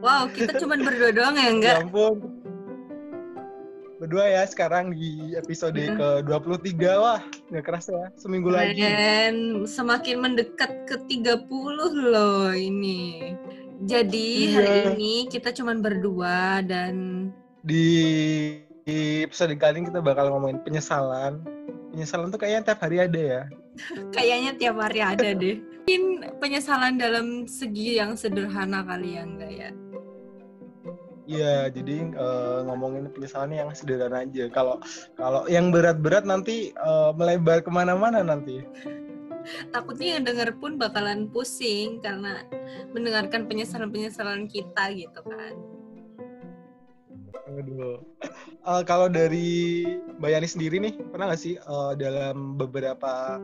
wow, kita cuma berdua doang ya enggak? Ya ampun. Berdua ya sekarang di episode Hmm. ke-23. Wah, nggak kerasa ya. Seminggu lagi. Dan semakin mendekat ke 30 loh ini. Jadi Iya. hari ini kita cuma berdua dan Di, di episode kali ini kita bakal ngomongin penyesalan. Penyesalan tuh kayaknya tiap hari ada ya. kayaknya tiap hari ada deh. Penyesalan dalam segi yang sederhana kali ya enggak ya? Iya, jadi eh, ngomongin penyesalan yang sederhana aja. Kalau kalau yang berat-berat nanti eh, melebar ke mana-mana nanti. takutnya yang denger pun bakalan pusing karena mendengarkan penyesalan-penyesalan kita gitu kan. Aduh. Eh, kalau dari Mbak Yani sendiri nih, pernah nggak sih eh, dalam beberapa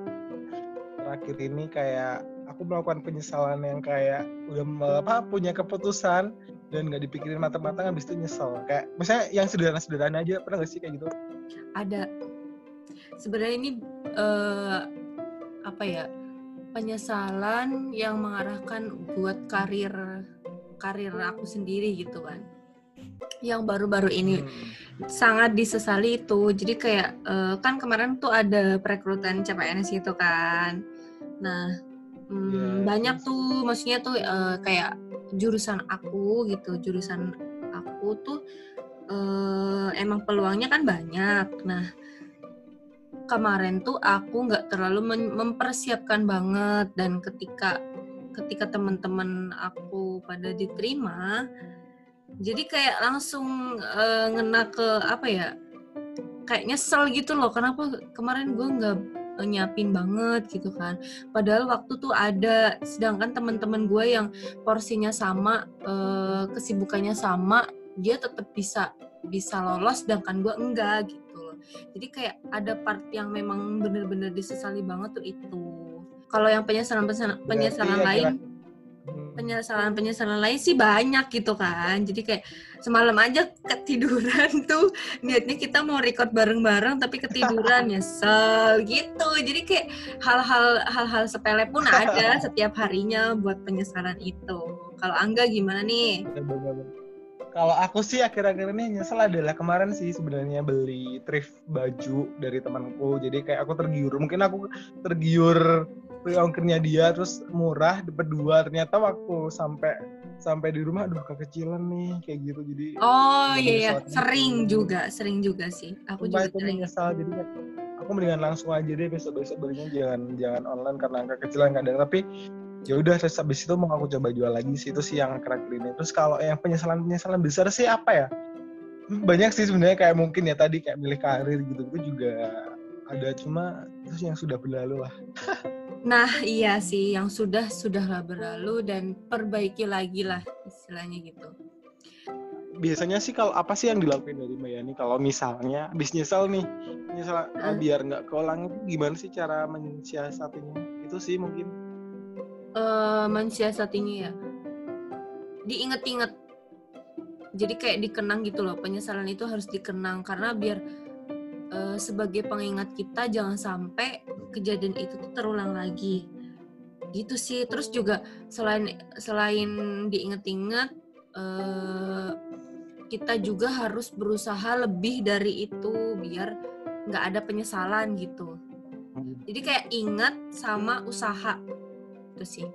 terakhir ini kayak aku melakukan penyesalan yang kayak udah apa punya keputusan dan nggak dipikirin matang-matang habis itu nyesel. Kayak misalnya yang sederhana-sederhana aja pernah nggak sih kayak gitu? Ada sebenarnya ini eh, apa ya penyesalan yang mengarahkan buat karir karir aku sendiri gitu kan. Yang baru-baru ini Hmm. sangat disesali itu. Jadi kayak eh, kan kemarin tuh ada perekrutan CPNS gitu kan. Nah, mm, Yes. banyak tuh maksudnya tuh eh, kayak jurusan aku gitu, jurusan aku tuh eh, emang peluangnya kan banyak. Nah, kemarin tuh aku nggak terlalu mempersiapkan banget dan ketika ketika teman-teman aku pada diterima jadi kayak langsung eh, ngena ke apa ya kayak nyesel gitu loh kenapa kemarin gue nggak nyiapin banget gitu kan. Padahal waktu tuh ada sedangkan teman-teman gue yang porsinya sama eh, kesibukannya sama dia tetap bisa bisa lolos sedangkan gue enggak gitu loh. Jadi kayak ada part yang memang bener-bener disesali banget tuh itu. Kalau yang penyesalan penyesalan, ya lain kira-. Penyesalan-penyesalan lain sih banyak gitu kan. Jadi kayak semalam aja ketiduran tuh niatnya kita mau record bareng-bareng tapi ketiduran nyesel gitu. Jadi kayak hal-hal hal-hal sepele pun ada setiap harinya buat penyesalan itu. Kalau Angga gimana nih? Kalau aku sih akhir-akhir ini nyesel adalah kemarin sih sebenarnya beli thrift baju dari temanku. Jadi kayak aku tergiur. Mungkin aku tergiur ongkirnya dia terus murah berdua. Ternyata waktu sampai sampai di rumah aduh kekecilan nih kayak gitu. Jadi Oh iya ya, soalnya sering itu. juga, sering juga sih. Aku sumpah juga itu sering. menyesal. Jadi aku mendingan langsung aja deh besok-besok belinya jangan jangan online karena angka kecilan kadang tapi ya udah terus habis itu mau aku coba jual lagi sih itu sih yang akhir-akhir ini terus kalau yang penyesalan penyesalan besar sih apa ya Hmm, banyak sih sebenarnya kayak mungkin ya tadi kayak milih karir gitu itu juga ada cuma itu yang sudah berlalu lah. Nah iya sih, yang sudah sudahlah berlalu dan perbaiki lagi lah istilahnya gitu. biasanya sih kalau apa sih yang dilakuin dari Mbak Yani? Kalau misalnya habis nyesel nih nyesel Hmm. biar nggak keulang itu gimana sih cara mensiasatinya? Itu sih mungkin. Eh mensiasatinya ya? Diinget-inget. Jadi kayak dikenang gitu loh penyesalan itu harus dikenang karena biar eh, sebagai pengingat kita jangan sampai kejadian itu tuh terulang lagi gitu sih terus juga selain selain diinget-inget eh, kita juga harus berusaha lebih dari itu biar nggak ada penyesalan gitu jadi kayak ingat sama usaha itu sih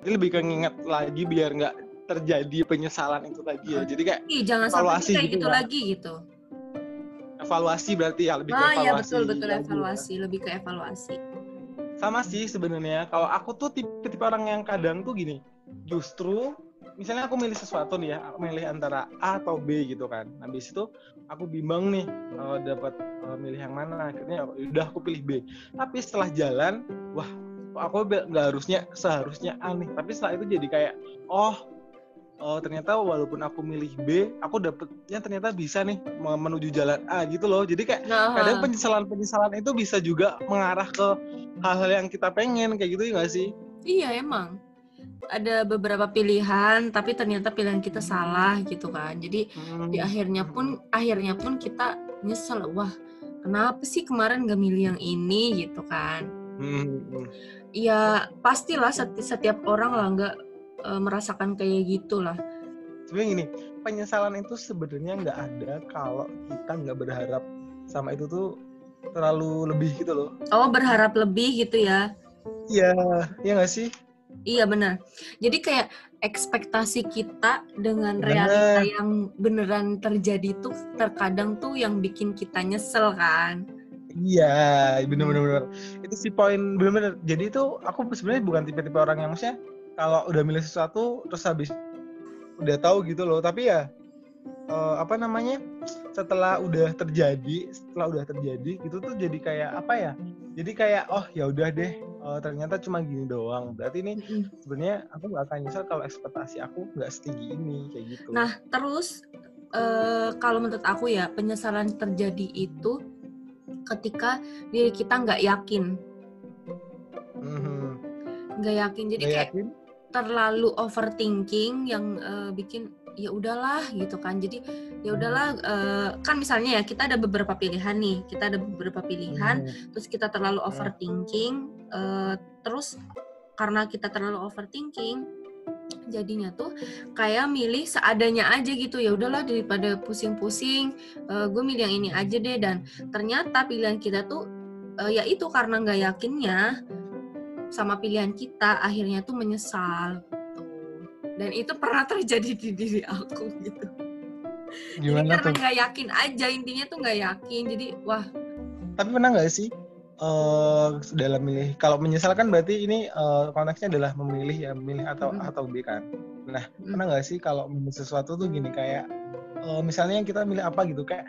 Jadi lebih ke nginget lagi biar nggak terjadi penyesalan itu lagi ya. Jadi kayak Ih, jangan sampai kayak gitu gitu ya? lagi gitu. Evaluasi berarti ya lebih ke Ah evaluasi. ya betul betul evaluasi, lebih ke evaluasi. Sama sih sebenarnya. Kalau aku tuh tipe, tipe orang yang kadang tuh gini. Justru misalnya aku milih sesuatu nih ya, aku milih antara A atau B gitu kan. Habis itu aku bimbang nih eh, dapat eh, milih yang mana. Akhirnya udah aku pilih B. Tapi setelah jalan, wah aku nggak harusnya seharusnya A nih. Tapi setelah itu jadi kayak oh oh ternyata walaupun aku milih B aku dapetnya ternyata bisa nih me- menuju jalan A gitu loh. Jadi kayak Nah, kadang penyesalan penyesalan itu bisa juga mengarah ke hal-hal yang kita pengen kayak gitu ya sih? Iya emang. Ada beberapa pilihan tapi ternyata pilihan kita salah gitu kan. Jadi Hmm. di akhirnya pun akhirnya pun kita nyesel wah kenapa sih kemarin gak milih yang ini? Gitu kan. Hmm, hmm. ya pastilah seti- setiap orang lah nggak eh, merasakan kayak gitulah sebenarnya gini penyesalan itu sebenarnya nggak ada kalau kita nggak berharap sama itu tuh terlalu lebih gitu loh oh berharap lebih gitu ya iya iya nggak sih iya benar jadi kayak ekspektasi kita dengan Bener. realita yang beneran terjadi tuh terkadang tuh yang bikin kita nyesel kan Iya, bener-bener bener. Itu sih poin bener-bener. Jadi itu aku sebenarnya bukan tipe-tipe orang yang maksudnya kalau udah milih sesuatu terus habis udah tahu gitu loh. Tapi ya eh, apa namanya? Setelah udah terjadi, setelah udah terjadi gitu tuh jadi kayak apa ya? Jadi kayak oh ya udah deh. eh, ternyata cuma gini doang. Berarti ini sebenarnya aku nggak akan nyesel kalau ekspektasi aku nggak setinggi ini kayak gitu. Nah, terus eh, kalau menurut aku ya penyesalan terjadi itu ketika diri kita nggak yakin, Mhm. nggak yakin. Jadi Nggak kayak yakin? Terlalu overthinking yang eh, bikin ya udahlah gitu kan. Jadi ya udahlah eh, kan misalnya ya kita ada beberapa pilihan nih, kita ada beberapa pilihan, Mhm. terus kita terlalu overthinking, eh, terus karena kita terlalu overthinking jadinya tuh kayak milih seadanya aja gitu ya udahlah daripada pusing-pusing gue milih yang ini aja deh dan ternyata pilihan kita tuh eh, ya itu karena nggak yakinnya sama pilihan kita akhirnya tuh menyesal gitu. dan itu pernah terjadi di diri aku gitu Gimana jadi karena nggak yakin aja intinya tuh nggak yakin jadi wah Tapi pernah nggak sih eh dalam milih kalau menyesal kan berarti ini eh, konteksnya adalah memilih ya memilih atau Mm. atau B kan. Nah mm, pernah nggak sih kalau memilih sesuatu tuh gini kayak eh, misalnya kita milih apa gitu kayak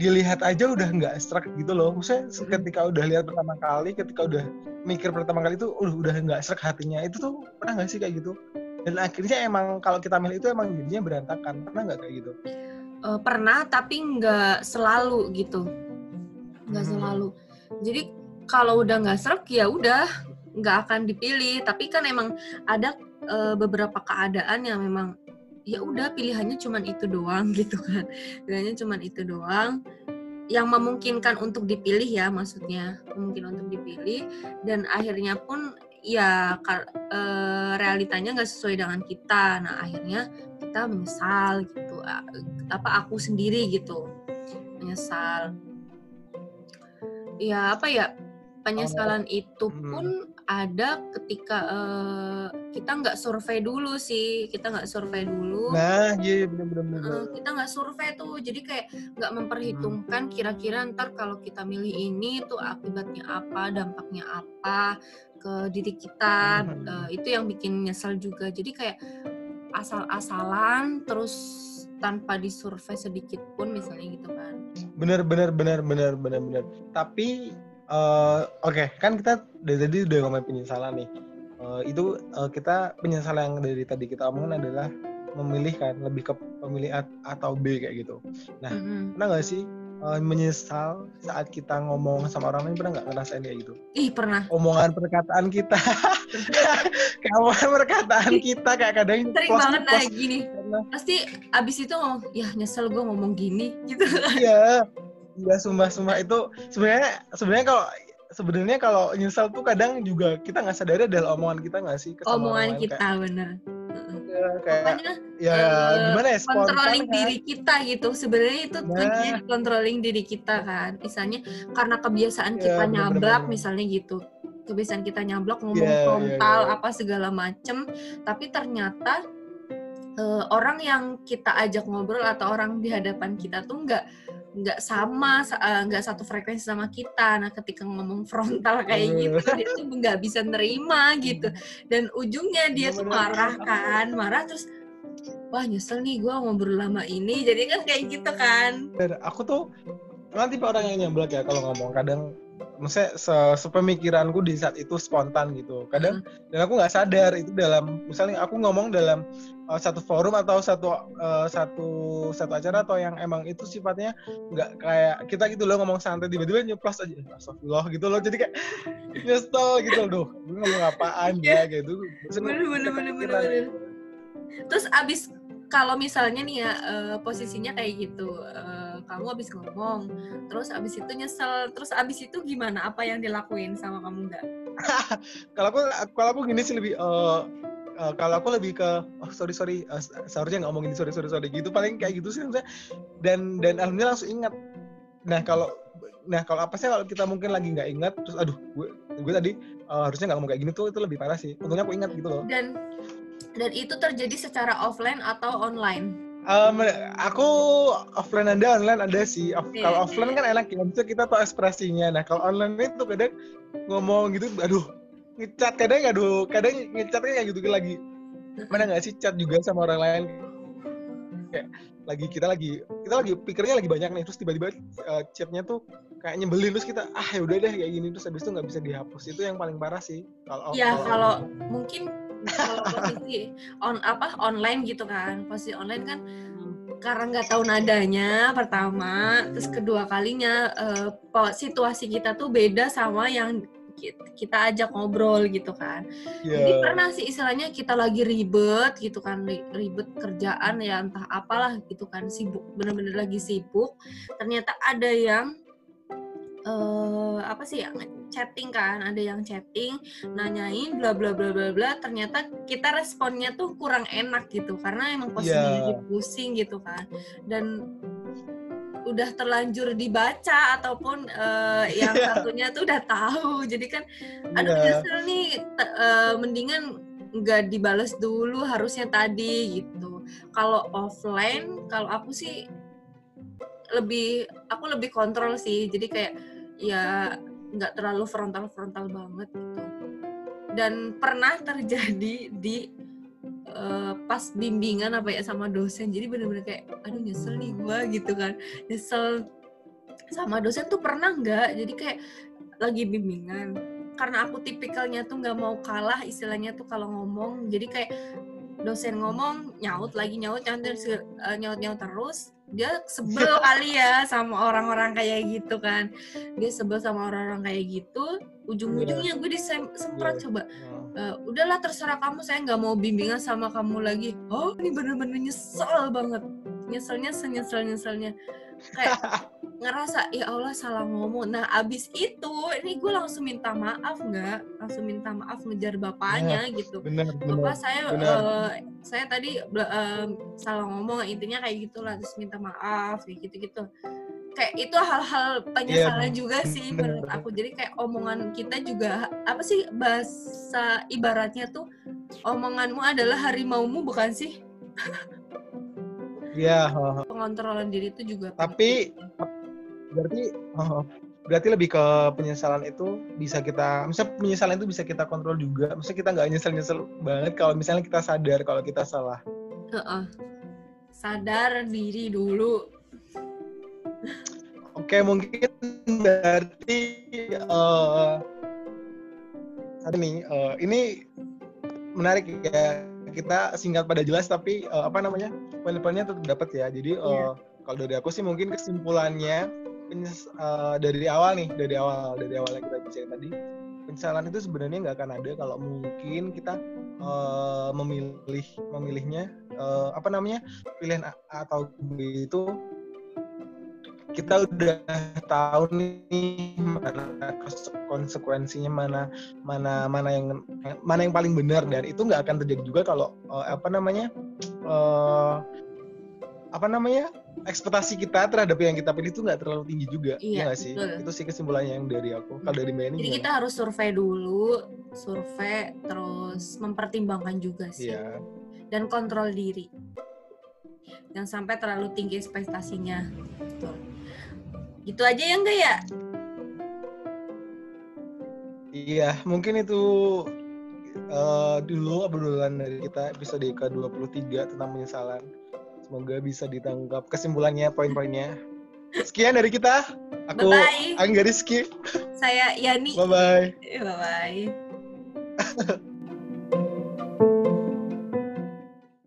dilihat aja udah nggak struck gitu loh. Maksudnya ketika udah lihat pertama kali, ketika udah mikir pertama kali itu udah udah nggak struck hatinya. Itu tuh pernah nggak sih kayak gitu? Dan akhirnya emang kalau kita milih itu emang jadinya berantakan. Pernah nggak kayak gitu? eh, pernah tapi nggak selalu gitu nggak Hmm. selalu jadi kalau udah nggak serak ya udah nggak akan dipilih tapi kan emang ada eh, beberapa keadaan yang memang ya udah pilihannya cuman itu doang gitu kan. Pilihannya cuman itu doang. Yang memungkinkan untuk dipilih ya maksudnya. Mungkin untuk dipilih. Dan akhirnya pun ya eh, realitanya nggak sesuai dengan kita. Nah akhirnya kita menyesal gitu. Apa aku sendiri gitu. Menyesal. Ya apa ya penyesalan itu Hmm. Ada ketika eh, kita nggak survei dulu sih kita nggak survei dulu. Nah, iya bener-bener. Eh, kita nggak survei tuh jadi kayak nggak memperhitungkan kira-kira ntar kalau kita milih ini tuh akibatnya apa dampaknya apa ke diri kita. Eh, itu yang bikin nyesel juga. Jadi kayak asal-asalan terus tanpa disurvei sedikit pun misalnya gitu kan. Bener bener bener bener bener bener. Tapi eh, oke kan kita dari tadi udah ngomongin penyesalan nih. Eh, itu eh, kita penyesalan yang dari tadi kita omongin adalah memilih kan lebih ke pemilih A atau B kayak gitu. Nah. Mhm. pernah nggak sih eh, menyesal saat kita ngomong sama orang lain pernah nggak ngerasain kayak gitu? Ih pernah. Omongan perkataan kita. Omongan perkataan kita kayak kadang sering close- banget close kayak gini. karena pasti abis itu ngomong ya nyesel gue ngomong gini gitu. Iya, iya sumpah sumpah itu sebenarnya sebenarnya kalau sebenarnya kalau nyesal tuh kadang juga kita nggak sadar adalah omongan kita nggak sih omongan kita bener Heeh. kayak, kayak Pokoknya ya eh, gimana ya spontan controlling kan. diri kita gitu sebenarnya itu Nah. kuncinya controlling diri kita kan misalnya karena kebiasaan Iya, kita nyablak misalnya gitu kebiasaan kita nyablak ngomong Iya, iya, frontal iya. apa segala macem tapi ternyata eh, orang yang kita ajak ngobrol atau orang di hadapan kita tuh nggak nggak sama sa- eh, nggak satu frekuensi sama kita. Nah ketika ngomong frontal kayak Iya. gitu dia tuh nggak bisa nerima gitu. Dan ujungnya dia tuh marah kan marah terus wah nyesel nih gue ngobrol lama ini. Jadi kan kayak gitu kan. Aku tuh nanti orang yang nyablak ya kalau ngomong. Kadang maksudnya se- sepemikiranku di saat itu spontan gitu. Kadang dan aku nggak sadar itu dalam misalnya aku ngomong dalam uh, satu forum atau satu uh, satu satu acara atau yang emang itu sifatnya nggak kayak kita gitu loh ngomong santai tiba-tiba nyeplos aja astagfirullah gitu loh. Jadi kayak nyesel gitu loh gue ngomong apaan ya? Gitu. Bener bener bener bener kepikiran. bener. terus abis kalau misalnya nih ya eh, posisinya kayak gitu eh, kamu abis ngomong terus abis itu nyesel terus abis itu gimana? Apa yang dilakuin sama kamu nggak? Kalau aku kalau aku gini sih lebih eh, eh, kalau aku lebih ke oh sorry sorry eh, seharusnya nggak ngomongin sorry sorry sorry gitu. Paling kayak gitu sih maksudnya. dan dan alhamdulillah langsung ingat. Nah kalau nah kalau apa sih kalau kita mungkin lagi nggak ingat terus aduh gue gue tadi eh, harusnya nggak ngomong kayak gini tuh itu lebih parah sih. Untungnya aku ingat gitu loh. Dan dan itu terjadi secara offline atau online Em, aku offline ada online ada sih. Off- Iya, kalau offline kan enak ya bisa kita tahu ekspresinya. Nah kalau online itu kadang ngomong gitu aduh ngecat kadang aduh kadang ngecatnya kayak gitu lagi. Mana nggak sih chat juga sama orang lain? Kayak lagi kita lagi kita lagi pikirnya lagi banyak nih terus tiba-tiba uh, chatnya tuh kayak nyebelin terus kita ah ya udah deh kayak gini terus habis itu nggak bisa dihapus. Itu yang paling parah sih kalau ya kalau mungkin kalau posisi on apa online gitu kan. Posisi online kan karena nggak tahu nadanya pertama terus kedua kalinya po- situasi kita tuh beda sama yang ki- kita ajak ngobrol gitu kan. Ya, jadi pernah sih istilahnya kita lagi ribet gitu kan ri- ribet kerjaan ya entah apalah gitu kan sibuk bener-bener lagi sibuk. Ternyata ada yang eh apa sih yang chatting kan ada yang chatting nanyain bla bla bla bla bla ternyata kita responnya tuh kurang enak gitu karena emang posisinya Iya. lagi pusing gitu kan dan udah terlanjur dibaca ataupun eh, yang Iya. satunya tuh udah tahu jadi kan aduh Iya. nyesel nih eh, mendingan nggak dibales dulu harusnya tadi gitu kalau offline kalau aku sih lebih aku lebih kontrol sih jadi kayak ya nggak terlalu frontal frontal banget gitu. Dan pernah terjadi di eh, pas bimbingan apa ya sama dosen. Jadi bener-bener kayak aduh nyesel nih gua gitu kan. Nyesel sama dosen tuh pernah nggak? Jadi kayak lagi bimbingan. Karena aku tipikalnya tuh nggak mau kalah istilahnya tuh kalau ngomong. Jadi kayak dosen ngomong nyaut lagi nyaut nyaut eh, nyaut nyaut terus dia sebel kali ya sama orang-orang kayak gitu kan. Dia sebel sama orang-orang kayak gitu ujung-ujungnya gue disemprot Iya. coba. "Eh, udahlah terserah kamu saya nggak mau bimbingan sama kamu lagi. Oh ini bener-bener nyesel banget. Nyeselnya senyesel nyeselnya kayak ngerasa ya Allah salah ngomong. Nah abis itu ini gue langsung minta maaf nggak langsung minta maaf ngejar bapaknya gitu. Bener bener Bapak saya benar. eh, saya tadi em, salah ngomong intinya kayak gitulah terus minta maaf kayak gitu-gitu. Kayak itu hal-hal penyesalan juga sih bener. menurut aku. Jadi kayak omongan kita juga apa sih bahasa ibaratnya tuh omonganmu adalah harimaumu bukan sih? Iya, heeh. pengontrolan diri itu juga tapi berarti heeh, berarti lebih ke penyesalan itu bisa kita misalnya penyesalan itu bisa kita kontrol juga. Misalnya kita nggak nyesel nyesel banget kalau misalnya kita sadar kalau kita salah. Heeh. sadar diri dulu. Oke mungkin berarti eh tadi nih eh, ini menarik ya. Kita singkat pada jelas tapi eh, apa namanya poin-poinnya tetap dapat ya. Jadi eh, Iya. kalau dari aku sih mungkin kesimpulannya penyes- eh, dari awal nih dari awal dari awal yang kita bicarain tadi penyesalan itu sebenarnya nggak akan ada kalau mungkin kita eh, memilih memilihnya eh, apa namanya pilihan A atau B itu kita udah tahu nih mana kons- konsekuensinya mana mana mana yang mana yang paling benar dan itu nggak akan terjadi juga kalau eh, apa namanya eh, apa namanya ekspektasi kita terhadap yang kita pilih itu nggak terlalu tinggi juga Iya, ya sih betul. itu sih kesimpulannya yang dari aku kalau dari mbak ini jadi gimana? kita harus survei dulu survei terus mempertimbangkan juga sih Iya. dan kontrol diri jangan sampai terlalu tinggi ekspektasinya Betul. gitu aja ya enggak ya Iya, mungkin itu eh, dulu obrolan dari kita episode ke-23 tentang penyesalan. Semoga bisa ditangkap kesimpulannya, poin-poinnya. Sekian dari kita. Aku Bye-bye. Angga Rizky. Saya Yani. Bye bye. Bye bye.